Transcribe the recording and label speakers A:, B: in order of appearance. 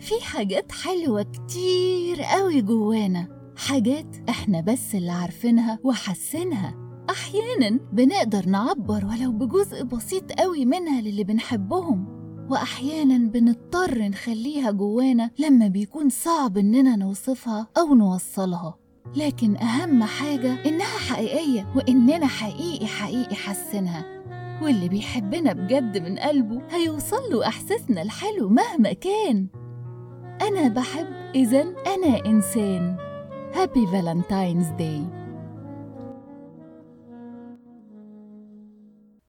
A: في حاجات حلوة كتير قوي جوانا. حاجات إحنا بس اللي عارفينها وحاسينها. أحيانا بنقدر نعبر ولو بجزء بسيط قوي منها للي بنحبهم. وأحيانا بنضطر نخليها جوانا لما بيكون صعب إننا نوصفها أو نوصلها. لكن أهم حاجة إنها حقيقية وإننا حقيقي حقيقي حاسينها. واللي بيحبنا بجد من قلبه هيوصل له إحساسنا الحلو مهما كان. أنا بحب إذا أنا إنسان. هابي فالنتاينز داي